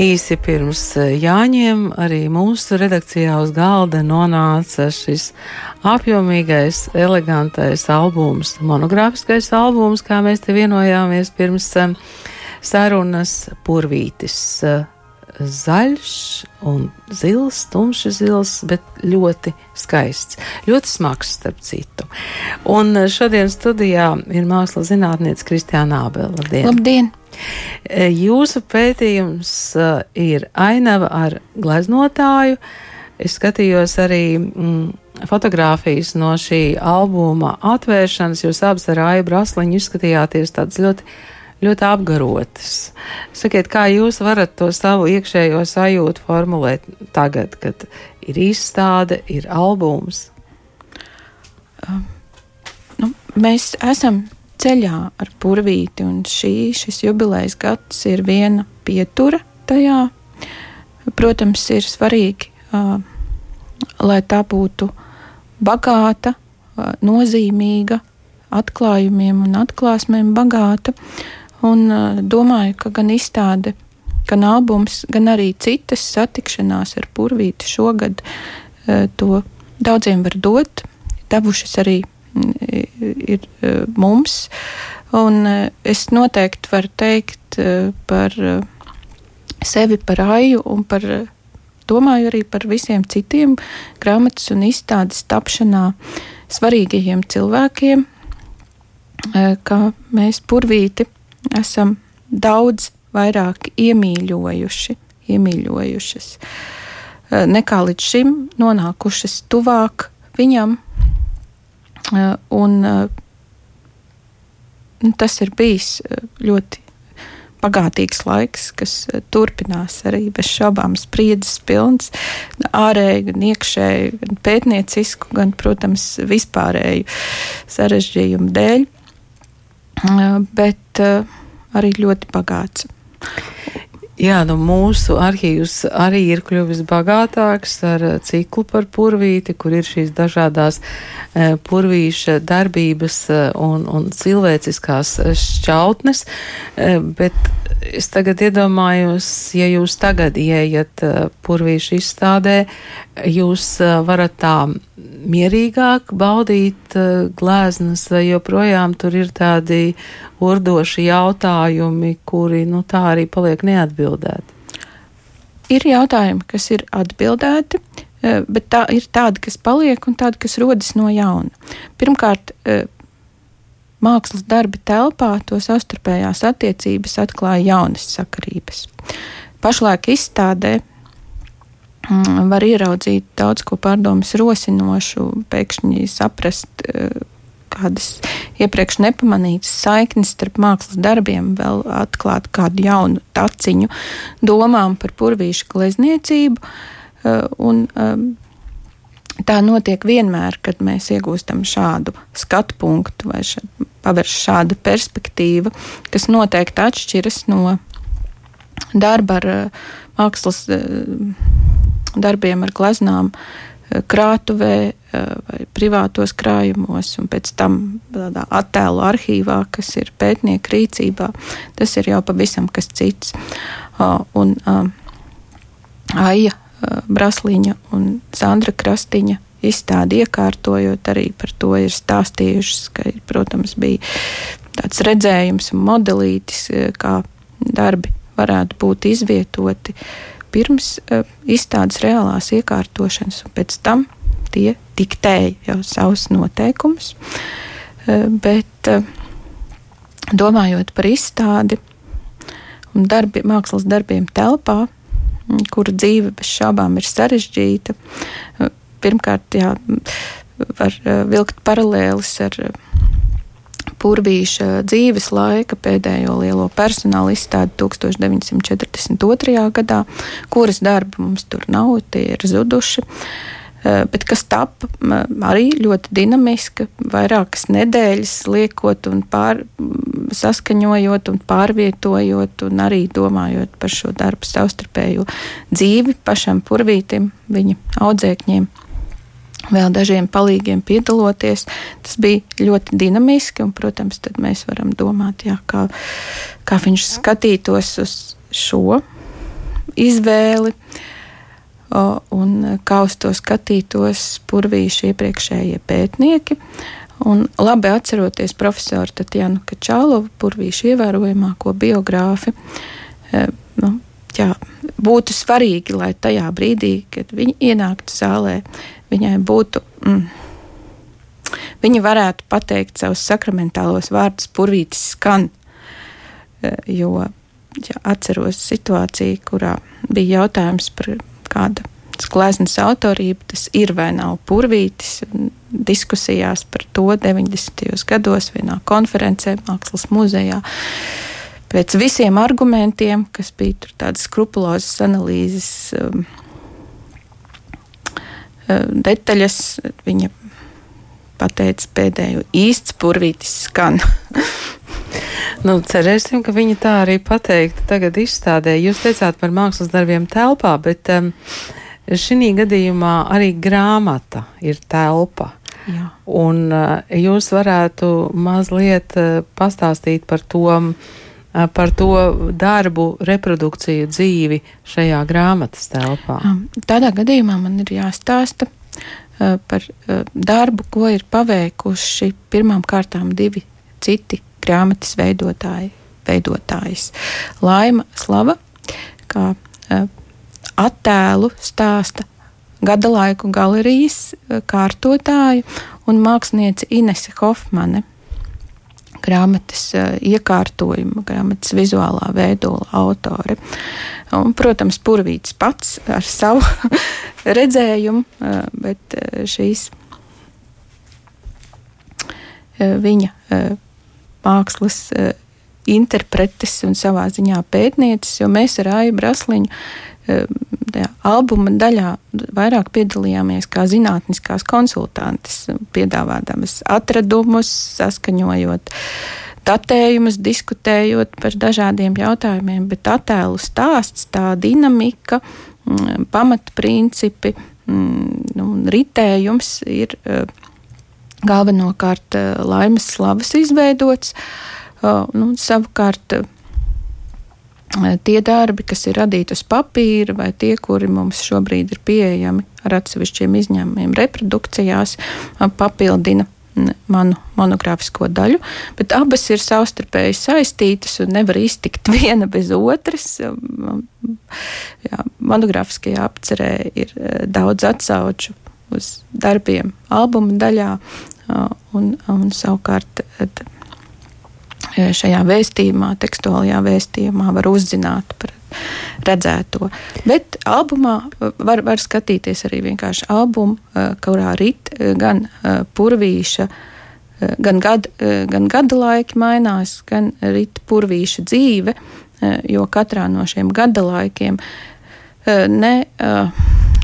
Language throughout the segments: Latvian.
Īsi pirms eh, Jāņiem arī mūsu redakcijā uz galda nonāca šis apjomīgais, elegantais albums, monogrāfiskais albums, kā mēs te vienojāmies pirms eh, sarunas Purvītis. Eh, zaļš un zils, tumšs zils, bet ļoti skaists. Ļoti smags, starp citu. Un šodien studijā ir mākslas zinātniece Kristiāna Ābela. Labdien! Labdien. E, jūsu pētījums e, ir ainava ar gleznotāju. Es skatījos arī mm, fotogrāfijas no šī albuma atvēršanas. Jūs abas ar Aiju Brasliņu izskatījāties tādas ļoti, ļoti apgarotas. Sakiet, kā jūs varat to savu iekšējo sajūtu formulēt tagad, kad ir izstāde, ir albums? Um, nu, mēs esam ceļā ar purvīti, un šī, šis jubilejas gads ir viena pietura tajā. Protams, ir svarīgi, uh, lai tā būtu bagāta, uh, nozīmīga, atklājumiem un atklāsmēm bagāta. Un uh, domāju, ka gan izstāde, gan albums, gan arī citas satikšanās ar purvīti šogad to daudziem var dot, devušas arī ir e, mums. Un e, es noteikti varu teikt e, par sevi, par aju un par, domāju arī par visiem citiem grāmatas un izstādes tapšanā svarīgajiem cilvēkiem, ka mēs purvīti esam daudz vairāk iemīļojuši, iemīļojušas, nekā līdz šim nonākušas tuvāk viņam, Eh, un eh, tas ir bijis eh, ļoti bagātīgs laiks, kas turpinās arī bez šaubām spriedzes pilns, ārēji, gan iekšēji, gan pētniecisku, gan, protams, vispārēju sarežģījumu dēļ, bet arī ļoti bagāts. Jā, nu mūsu arhīvs arī ir kļuvis bagātāks ar eh, ciklu par purvīti, kur ir šīs dažādās e, purvīša darbības eh, un, un cilvēciskās šķautnes, bet es tagad iedomājos, ja jūs tagad ieiet purvīša izstādē, jūs varat tā mierīgāk baudīt glēznas, vai joprojām tur ir tādi urdoši jautājumi, kuri, nu, tā arī paliek neatbildēti? Ir jautājumi, kas ir atbildēti, eh, bet tā ir tādi, kas paliek un tādi, kas rodas no jauna. Pirmkārt, eh, mākslas darbi telpā, to savstarpējās attiecības atklāja jaunas sakarības. Pašlaik izstādē var ieraudzīt daudz ko pārdomas rosinošu, pēkšņi saprast, eh, kādas iepriekš nepamanītas saiknes starp mākslas darbiem, vēl atklāt kādu jaunu taciņu domām par purvīšu glezniecību. Eh, un, ehm, tā notiek vienmēr, kad mēs iegūstam šādu skatu punktu vai ša, pavērš šāda perspektīva, kas noteikti atšķiras no darba ar eh, mākslas darbiem, ar gleznām, krātuvē eh, vai privātos krājumos, un pēc tam tādā attēlu arhīvā, kas ir pētnieku rīcībā, tas ir jau pavisam kas cits. Un Aija Brasliņa un Sandra Krastiņa izstādi iekārtojot, arī par to ir stāstījušas, ka, protams, bija tāds redzējums un modelītis, eh, kā darbi varētu būt izvietoti pirms uh, izstādes reālās iekārtošanas, un pēc tam tie diktēja jau savus noteikumus. Uh, bet uh, domājot par izstādi un darbi, mākslas darbiem telpā, kura dzīve bez šaubām ir sarežģīta, pirmkārt, jā, var vilkt paralēlis ar Purvīša dzīves laika pēdējo lielo personāla izstādi 1942. gadā, kuras darbi mums tur nav, tie ir zuduši. Eh, bet kas tapa arī ļoti dinamiska, vairākas nedēļas liekot un pār, saskaņojot un pārvietojot, un arī domājot par šo darbu savstarpējo dzīvi pašam purvītim, viņa audzēkņiem vēl dažiem palīgiem piedaloties. Tas bija ļoti dinamiski, un, protams, tad mēs varam domāt, jā, kā, kā viņš skatītos uz šo izvēli. Un kā uz to skatītos purvīši iepriekšējie pētnieki. Un labi atceroties profesoru Tatjanu Kačālovu, purvīšu ievērojamāko biogrāfi, nu, jā, būtu svarīgi, lai tajā brīdī, kad viņa ienāktu zālē, viņai būtu. Mm, Viņa varētu pateikt savus sakramentālos vārdus, purvītis skan. Jo ja atceros situāciju, kurā bija jautājums par kāda gleznas autorību, tas ir vai nav purvītis. Diskusijās par to 90. gados vienā konferencē Mākslas muzejā. Pēc visiem argumentiem, kas bija tādas skrupulozas analīzes um, detaļas, viņa pateica pēdējo īsts purvītis skan. Nu, cerēsim, ka viņa tā arī pateikti tagad izstādē. Jūs teicāt par mākslas darbiem telpā, bet um, šī gadījumā arī grāmata ir telpa. Jā. Un uh, jūs varētu mazliet uh, pastāstīt par to, uh, par to darbu, reprodukciju dzīvi šajā grāmatas telpā. Tādā gadījumā man ir jāstāsta par darbu, ko ir paveikuši pirmām kārtām divi citi grāmatas veidotāji, veidotājs Laima Slava, kā attēlu stāsta gada laiku galerijas kārtotāja un māksliniece Inese Hofmane. Grāmatas uh, iekārtojuma, grāmatas vizuālā veidola autore. Un, protams, Purvīts pats ar savu redzējumu, bet šīs viņa mākslas interpretes un savā ziņā pētnieces, jo mēs ar Aiju Brasliņu albuma daļā vairāk piedalījāmies kā zinātniskās konsultantes, piedāvādamas atradumus, saskaņojot datējumus, diskutējot par dažādiem jautājumiem, bet attēlu stāsts, tā dinamika, mm, pamatprincipi, mm, nu, ritējums ir uh, galvenokārt eh, laimes slavas izveidots. Eh, nu, savukārt tie darbi, kas ir radīti uz papīra, vai tie, kuri mums šobrīd ir pieejami ar atsevišķiem izņēmumiem reprodukcijās, papildina manu monogrāfisko daļu, bet abas ir savstarpēji saistītas un nevar iztikt viena bez otras. Jā, monogrāfiskajā apcerē ir daudz atsauču uz darbiem albuma daļā, un, un savukārt šajā vēstījumā, tekstuālajā vēstījumā var uzzināt par redzēto. Bet albumā var, var skatīties arī vienkārši albumu, kurā rit gan purvīša, gan, gad, gan gada laiki mainās, gan rit purvīša dzīve, jo katrā no šiem gada laikiem ne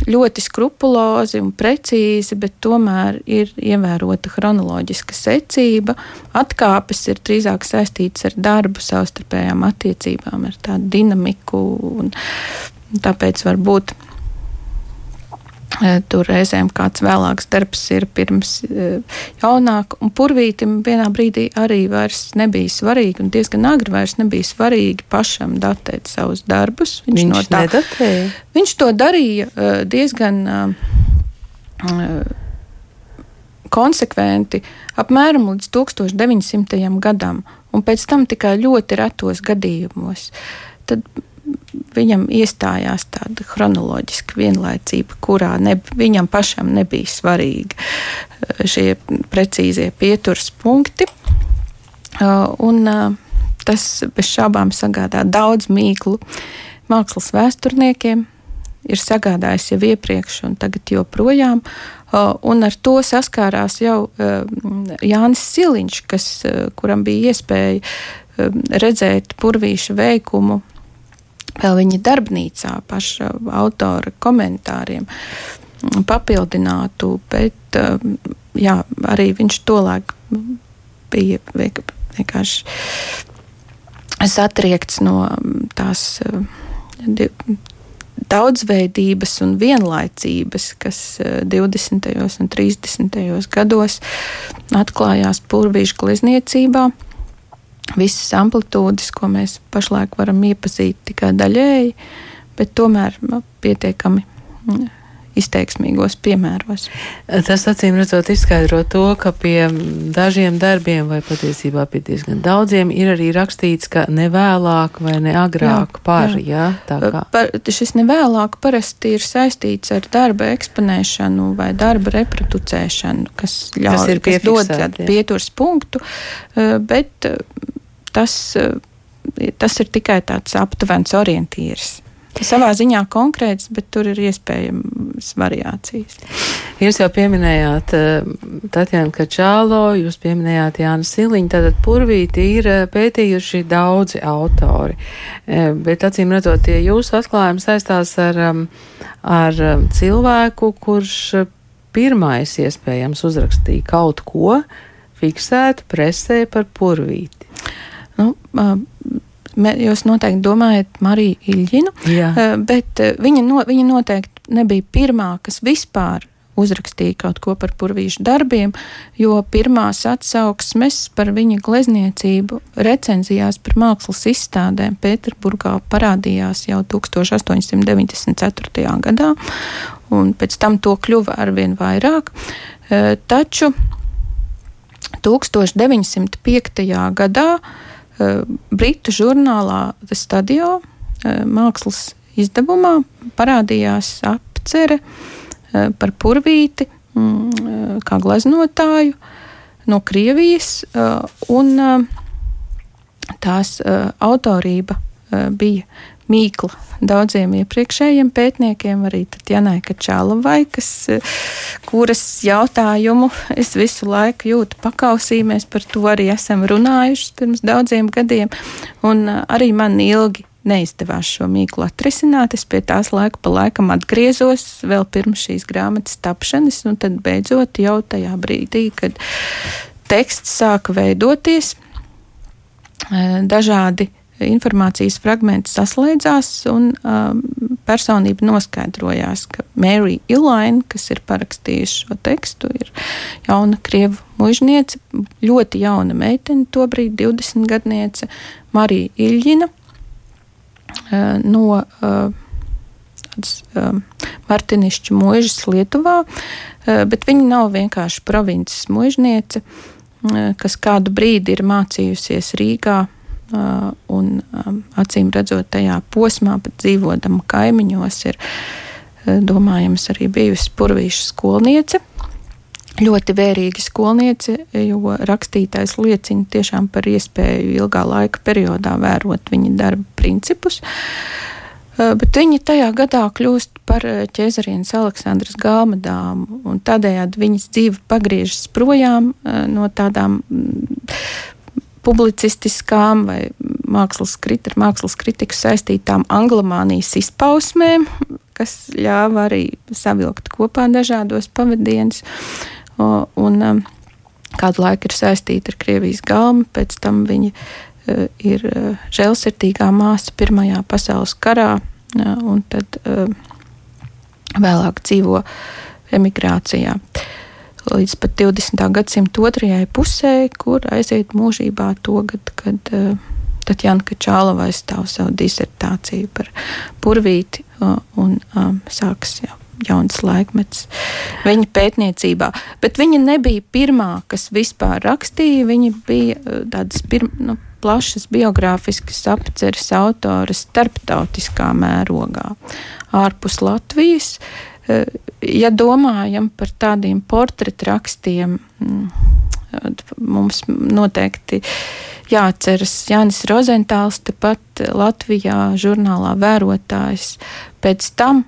ļoti skrupulozi un precīzi, bet tomēr ir ievērota chronoloģiska secība. Atkāpes ir drīzāk saistītas ar darbu, savstarpējām attiecībām, ar tādu dinamiku. Tāpēc varbūt tur reizēm kāds vēlāks darbs ir pirms eh, jaunāk, un purvītim vienā brīdī arī vairs nebija svarīgi, un diezgan agri vairs nebija svarīgi pašam datēt savus darbus. Viņš, viņš no tā nedatēja. Viņš to darīja eh, diezgan konsekventi, apmēram līdz 1900. gadam, un pēc tam tikai ļoti retos gadījumos. Tad viņam iestājās tāda chronoloģiska vienlaicība, kurā ne, viņam pašam nebija svarīgi eh, šie precīzie pieturas punkti. Eh, un eh, tas bez šābām sagādā daudz mīklu mākslas vēsturniekiem. Ir sagādājis jau iepriekš, un tagad joprojām. Un ar to saskārās jau Jānis Siliņš, kas, kuram bija iespēja redzēt purvīša veikumu vēl viņa darbnīcā, paša autora komentāriem papildinātu, bet jā, arī viņš tolaik bija vienkārši satriekts no tās daudzveidības un vienlaicības, kas 20. un 30. gados atklājās purvīšu glezniecībā visas amplitūdas, ko mēs pašlaik varam iepazīt tikai daļēji, bet tomēr pietiekami izteiksmīgos piemēros. Tas acīm redzot izskaidro to, ka pie dažiem darbiem, vai patiesībā pie diezgan daudziem, ir arī rakstīts, ka ne vēlāk vai ne agrāk jā, par. Jā. Jā, kā. par šis nevēlāk parasti ir saistīts ar darba eksponēšanu vai darba reproducēšanu, kas ļauj, kas, kas dod pieturs punktu, bet tas, tas ir tikai tāds aptuvens orientīrs. Savā ziņā konkrēts, bet tur ir iespējamas variācijas. Jūs jau pieminējāt uh, Tatjana Kačālo, jūs pieminējāt Jānu Siliņu, tātad purvīti ir uh, pētījuši daudzi autori, bet acīm redzot, tie jūsu atklājumi saistās ar, um, ar um, cilvēku, kurš pirmais iespējams uzrakstīja kaut ko fiksētu presē par purvīti. Jūs noteikti domājat Mariju Iļģinu, Jā. Bet viņa, no, viņa noteikti nebija pirmā, kas vispār uzrakstīja kaut ko par purvīšu darbiem, jo pirmās atsauksmes par viņa glezniecību recenzijās par mākslas izstādēm Pēterburgā parādījās jau 1894. gadā, un pēc tam to kļuva arvien vairāk. Taču 1905. gadā Britu žurnālā The Studio eh, mākslas izdevumā parādījās apcere eh, par purvīti mm, kā gleznotāju no Krievijas, un tās autorība bija mīkla daudziem iepriekšējiem pētniekiem, arī Janai Kačālavai, kas, kuras jautājumu es visu laiku jūtu pakausīmies, par to arī esam runājuši pirms daudziem gadiem, un arī man ilgi neizdevās šo mīklu atrisināt. Es pie tās laika pa laikam atgriezos vēl pirms šīs grāmatas tapšanas, un tad beidzot jau tajā brīdī, kad teksts sāka veidoties, dažādi informācijas fragmenti saslēdzās, un um, personība noskaidrojās, ka Mērija Ilaina, kas ir parakstījusi šo tekstu, ir jauna krievu mužniece, ļoti jauna meitene, tobrīd 20 gadniece, Marija Iļģina uh, no uh, tādas um, Martinišķa mūžas Lietuvā, uh, bet viņa nav vienkārši provinces mužniece, uh, kas kādu brīdi ir mācījusies Rīgā un acīm redzot tajā posmā, pat dzīvodama kaimiņos, ir domājams arī bijusi purvīša skolniece. Ļoti vērīga skolniece, jo rakstītājs liecina tiešām par iespēju ilgā laika periodā vērot viņa darba principus. Bet viņa tajā gadā kļūst par ķēzarienes Aleksandras Gāmadāmu, un tādējādi viņas dzīve pagriežas projām no tādām publicistiskām vai mākslas, krit, mākslas kritiku saistītām anglamānijas izpausmēm, kas ļāva arī savilkt kopā dažādos pavadienus. Un um, kādu laiku ir saistīta ar Krievijas galmu, pēc tam viņa uh, ir uh, žēlsirdīgā māsa Pirmajā pasaules karā, uh, un tad uh, vēlāk dzīvo emigrācijā. Līdz pat 20. gadsimta otrajai pusē, kur aiziet mūžībā to gadu, kad uh, Tatjana Kačālava aizstāv savu disertāciju par purvīti uh, un um, sāks jau jauns laikmets viņa pētniecībā. Bet viņa nebija pirmā, kas vispār rakstīja. Viņa bija tādas pirm, nu, plašas biogrāfiskas apceres autore starptautiskā mērogā ārpus Latvijas. Uh, ja domājam par tādiem portretrakstiem, mm, mums noteikti jāatceras Jānis Rozentāls, tepat Latvijā žurnālā vērotājs. Pēc tam,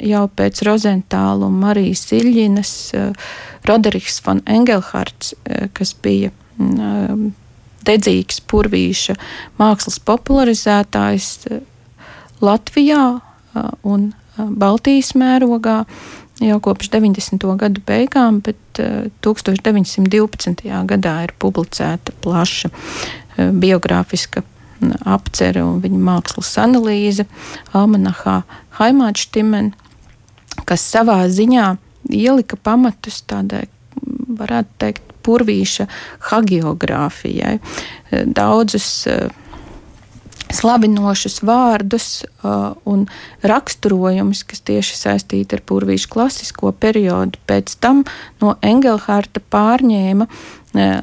jau pēc Rozentāla un Marijas Iļģinas, Roderiks von Engelhards, kas bija mm, dedzīgs purvīša mākslas popularizētājs Latvijā un Baltijas mērogā jau kopš 90. gadu beigām, bet 1912. gadā ir publicēta plaša biogrāfiska apcere un viņa mākslas analīze Almanahā Haimāčtimen, kas savā ziņā ielika pamatus tādai, varētu teikt, purvīša hagiogrāfijai. Daudzus slavinošus vārdus uh, un raksturojumus, kas tieši saistīti ar purvīšu klasisko periodu. Pēc tam no Engelharta pārņēma uh,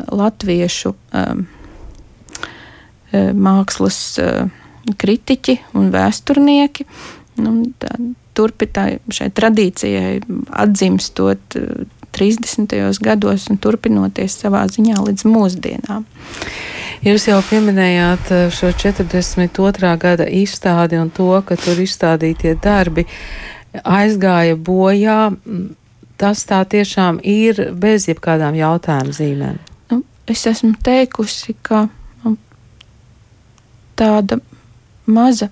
latviešu um, uh, mākslas uh, kritiķi un vēsturnieki. Nu, tā, turpināt šai tradīcijai atzimstot 30. Uh, gados un turpinoties savā ziņā līdz mūsdienām. Jūs jau pieminējāt eh, šo 42. gada izstādi un to, ka tur izstādītie darbi aizgāja bojā. Tas tā tiešām ir bez jebkādām jautājumu zīmēm. Nu, es esmu teikusi, ka nu, tāda maza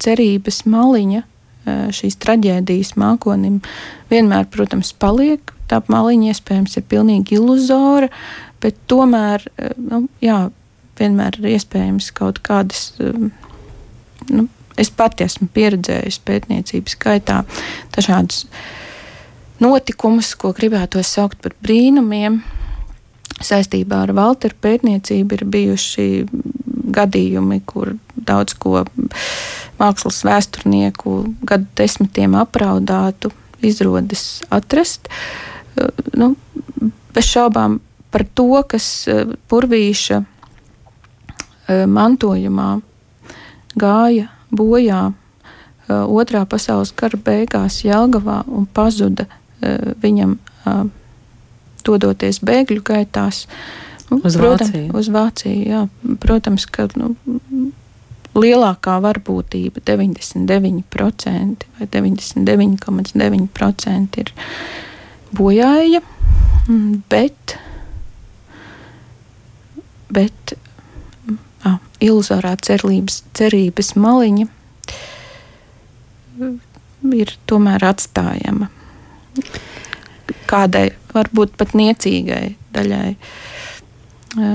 cerības maliņa eh, šīs traģēdijas mākonim vienmēr, protams, paliek. Tā maliņa iespējams ir pilnīgi iluzora, bet tomēr, eh, nu, jā, vienmēr ir iespējams kaut kādas. Um, nu, es pati esmu pieredzējusi pētniecības gaitā dažādus notikumus, ko gribētu saukt par brīnumiem. Saistībā ar Walteru pētniecību ir bijuši gadījumi, kur daudz ko mākslas vēsturnieku gadu desmitiem apraudātu izdodas atrast. Uh, nu, bez šaubām par to, kas uh, purvīša mantojumā gāja bojā otrā pasaules kara beigās Jelgavā un pazuda viņam dodoties bēgļu gaitās. Nu, uz protams, Vāciju. Uz Vāciju jā. Protams, ka nu, lielākā varbūtība 99% vai 99,9% ir bojāja, mm, bet, bet iluzorā cerības, cerības maliņa ir tomēr atstājama kādai, varbūt pat niecīgai daļai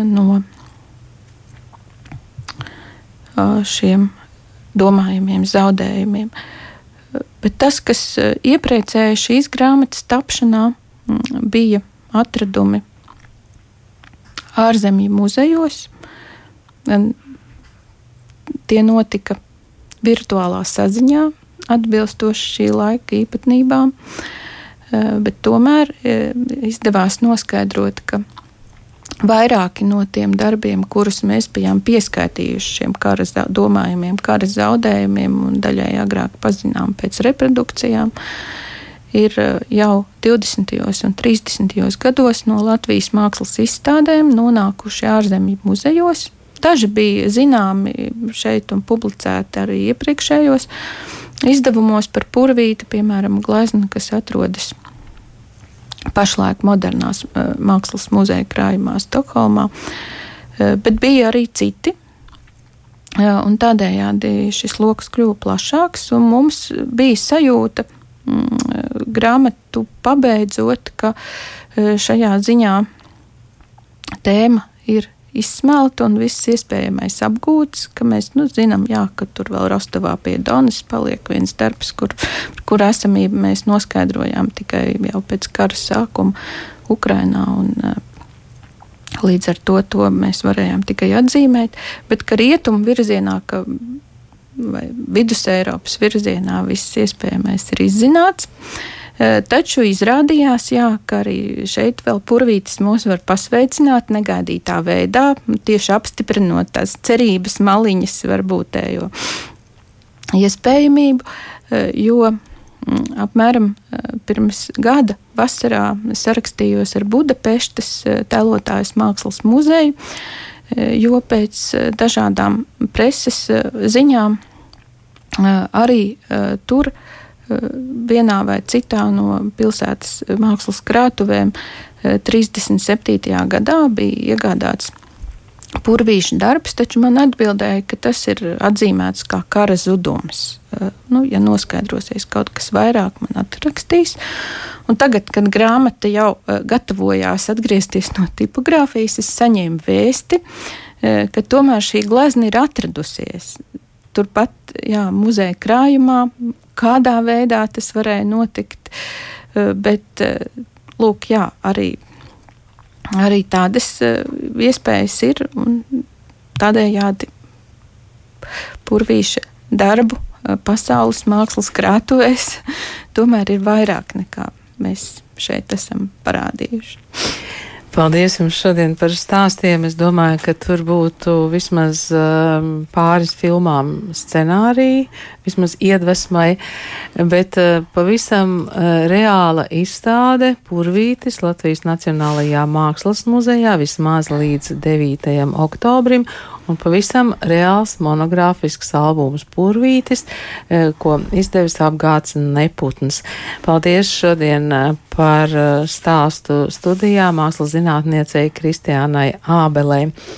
no šiem domājumiem zaudējumiem. Bet tas, kas iepriecēja šīs grāmatas tapšanā, bija atradumi ārzemju muzejos, Tie notika virtuālā saziņā, atbilstoši šī laika īpatnībām, eh, bet tomēr eh, izdevās noskaidrot, ka vairāki no tiem darbiem, kurus mēs bijām pieskaitījuši šiem kara domājumiem, kara zaudējumiem un daļai agrāk pazinām pēc reprodukcijām, ir eh, jau 20. un 30. gados no Latvijas mākslas izstādēm nonākuši ārzemju muzejos, Daži bija zināmi šeit un publicēti arī iepriekšējos izdevumos par purvīti, piemēram, glezna, kas atrodas pašlaik modernās uh, mākslas muzeja krājumā Stokholmā, uh, bet bija arī citi. Uh, un tādējādi šis lokus kļuva plašāks, un mums bija sajūta, mm, grāmatu pabeidzot, ka šajā ziņā tēma ir izsmelta un viss iespējamais apgūts, ka mēs nu, zinām, jā, ka tur vēl Rostovā pie Donas paliek viens darbs, kur, kur esamību mēs noskaidrojām tikai jau pēc kara sākuma Ukrainā. Un, eh, Līdz ar to, to mēs varējām tikai atzīmēt, bet ka rietumu virzienā, ka vai vidus Eiropas virzienā viss iespējamais ir izzināts. Uh, taču izrādījās, jā, ka arī šeit vēl purvītis mūs var pasveicināt negaidītā veidā, tieši apstiprinot tās cerības maliņas varbūtējo iespējamību, eh, jo mm, apmēram eh, pirms gada vasarā sarakstījos ar Budapeštas tēlotājas mākslas muzeju, jo pēc dažādām preses ziņām arī tur vienā vai citā no pilsētas mākslas krātuvēm 37. Eh, gadā bija iegādāts purvīša darbs, taču man atbildēja, ka tas ir atzīmēts kā kara zudums. Eh, nu, ja noskaidrosies kaut kas vairāk, man atrakstīs. Un tagad, kad grāmata jau eh, gatavojās atgriezties no tipogrāfijas, es saņēmu vēsti, ka tomēr šī glezna ir atradusies. Turpat jā, muzeja krājumā, kādā veidā tas varēja notikt. Eh, bet, eh, lūk, jā, arī, arī tādas eh, iespējas ir un tādējādi purvīša darbu pasaules mākslas krātuvēs tomēr ir vairāk nekā mēs šeit esam parādījuši. Paldies jums šodien par stāstiem. Es domāju, ka tur būtu vismaz um, pāris filmām scenāriji, vismaz iedvesmai, bet uh, pavisam uh, reāla izstāde Purvītis Latvijas Nacionālajā Mākslas muzejā vismaz līdz 9. oktobrim un pavisam reāls monogrāfisks albums Purvītis, eh, ko izdevis apgāds Neputns. Paldies šodien eh, par eh, stāstu studijā mākslas zinātniecei Kristiānai Ābelē.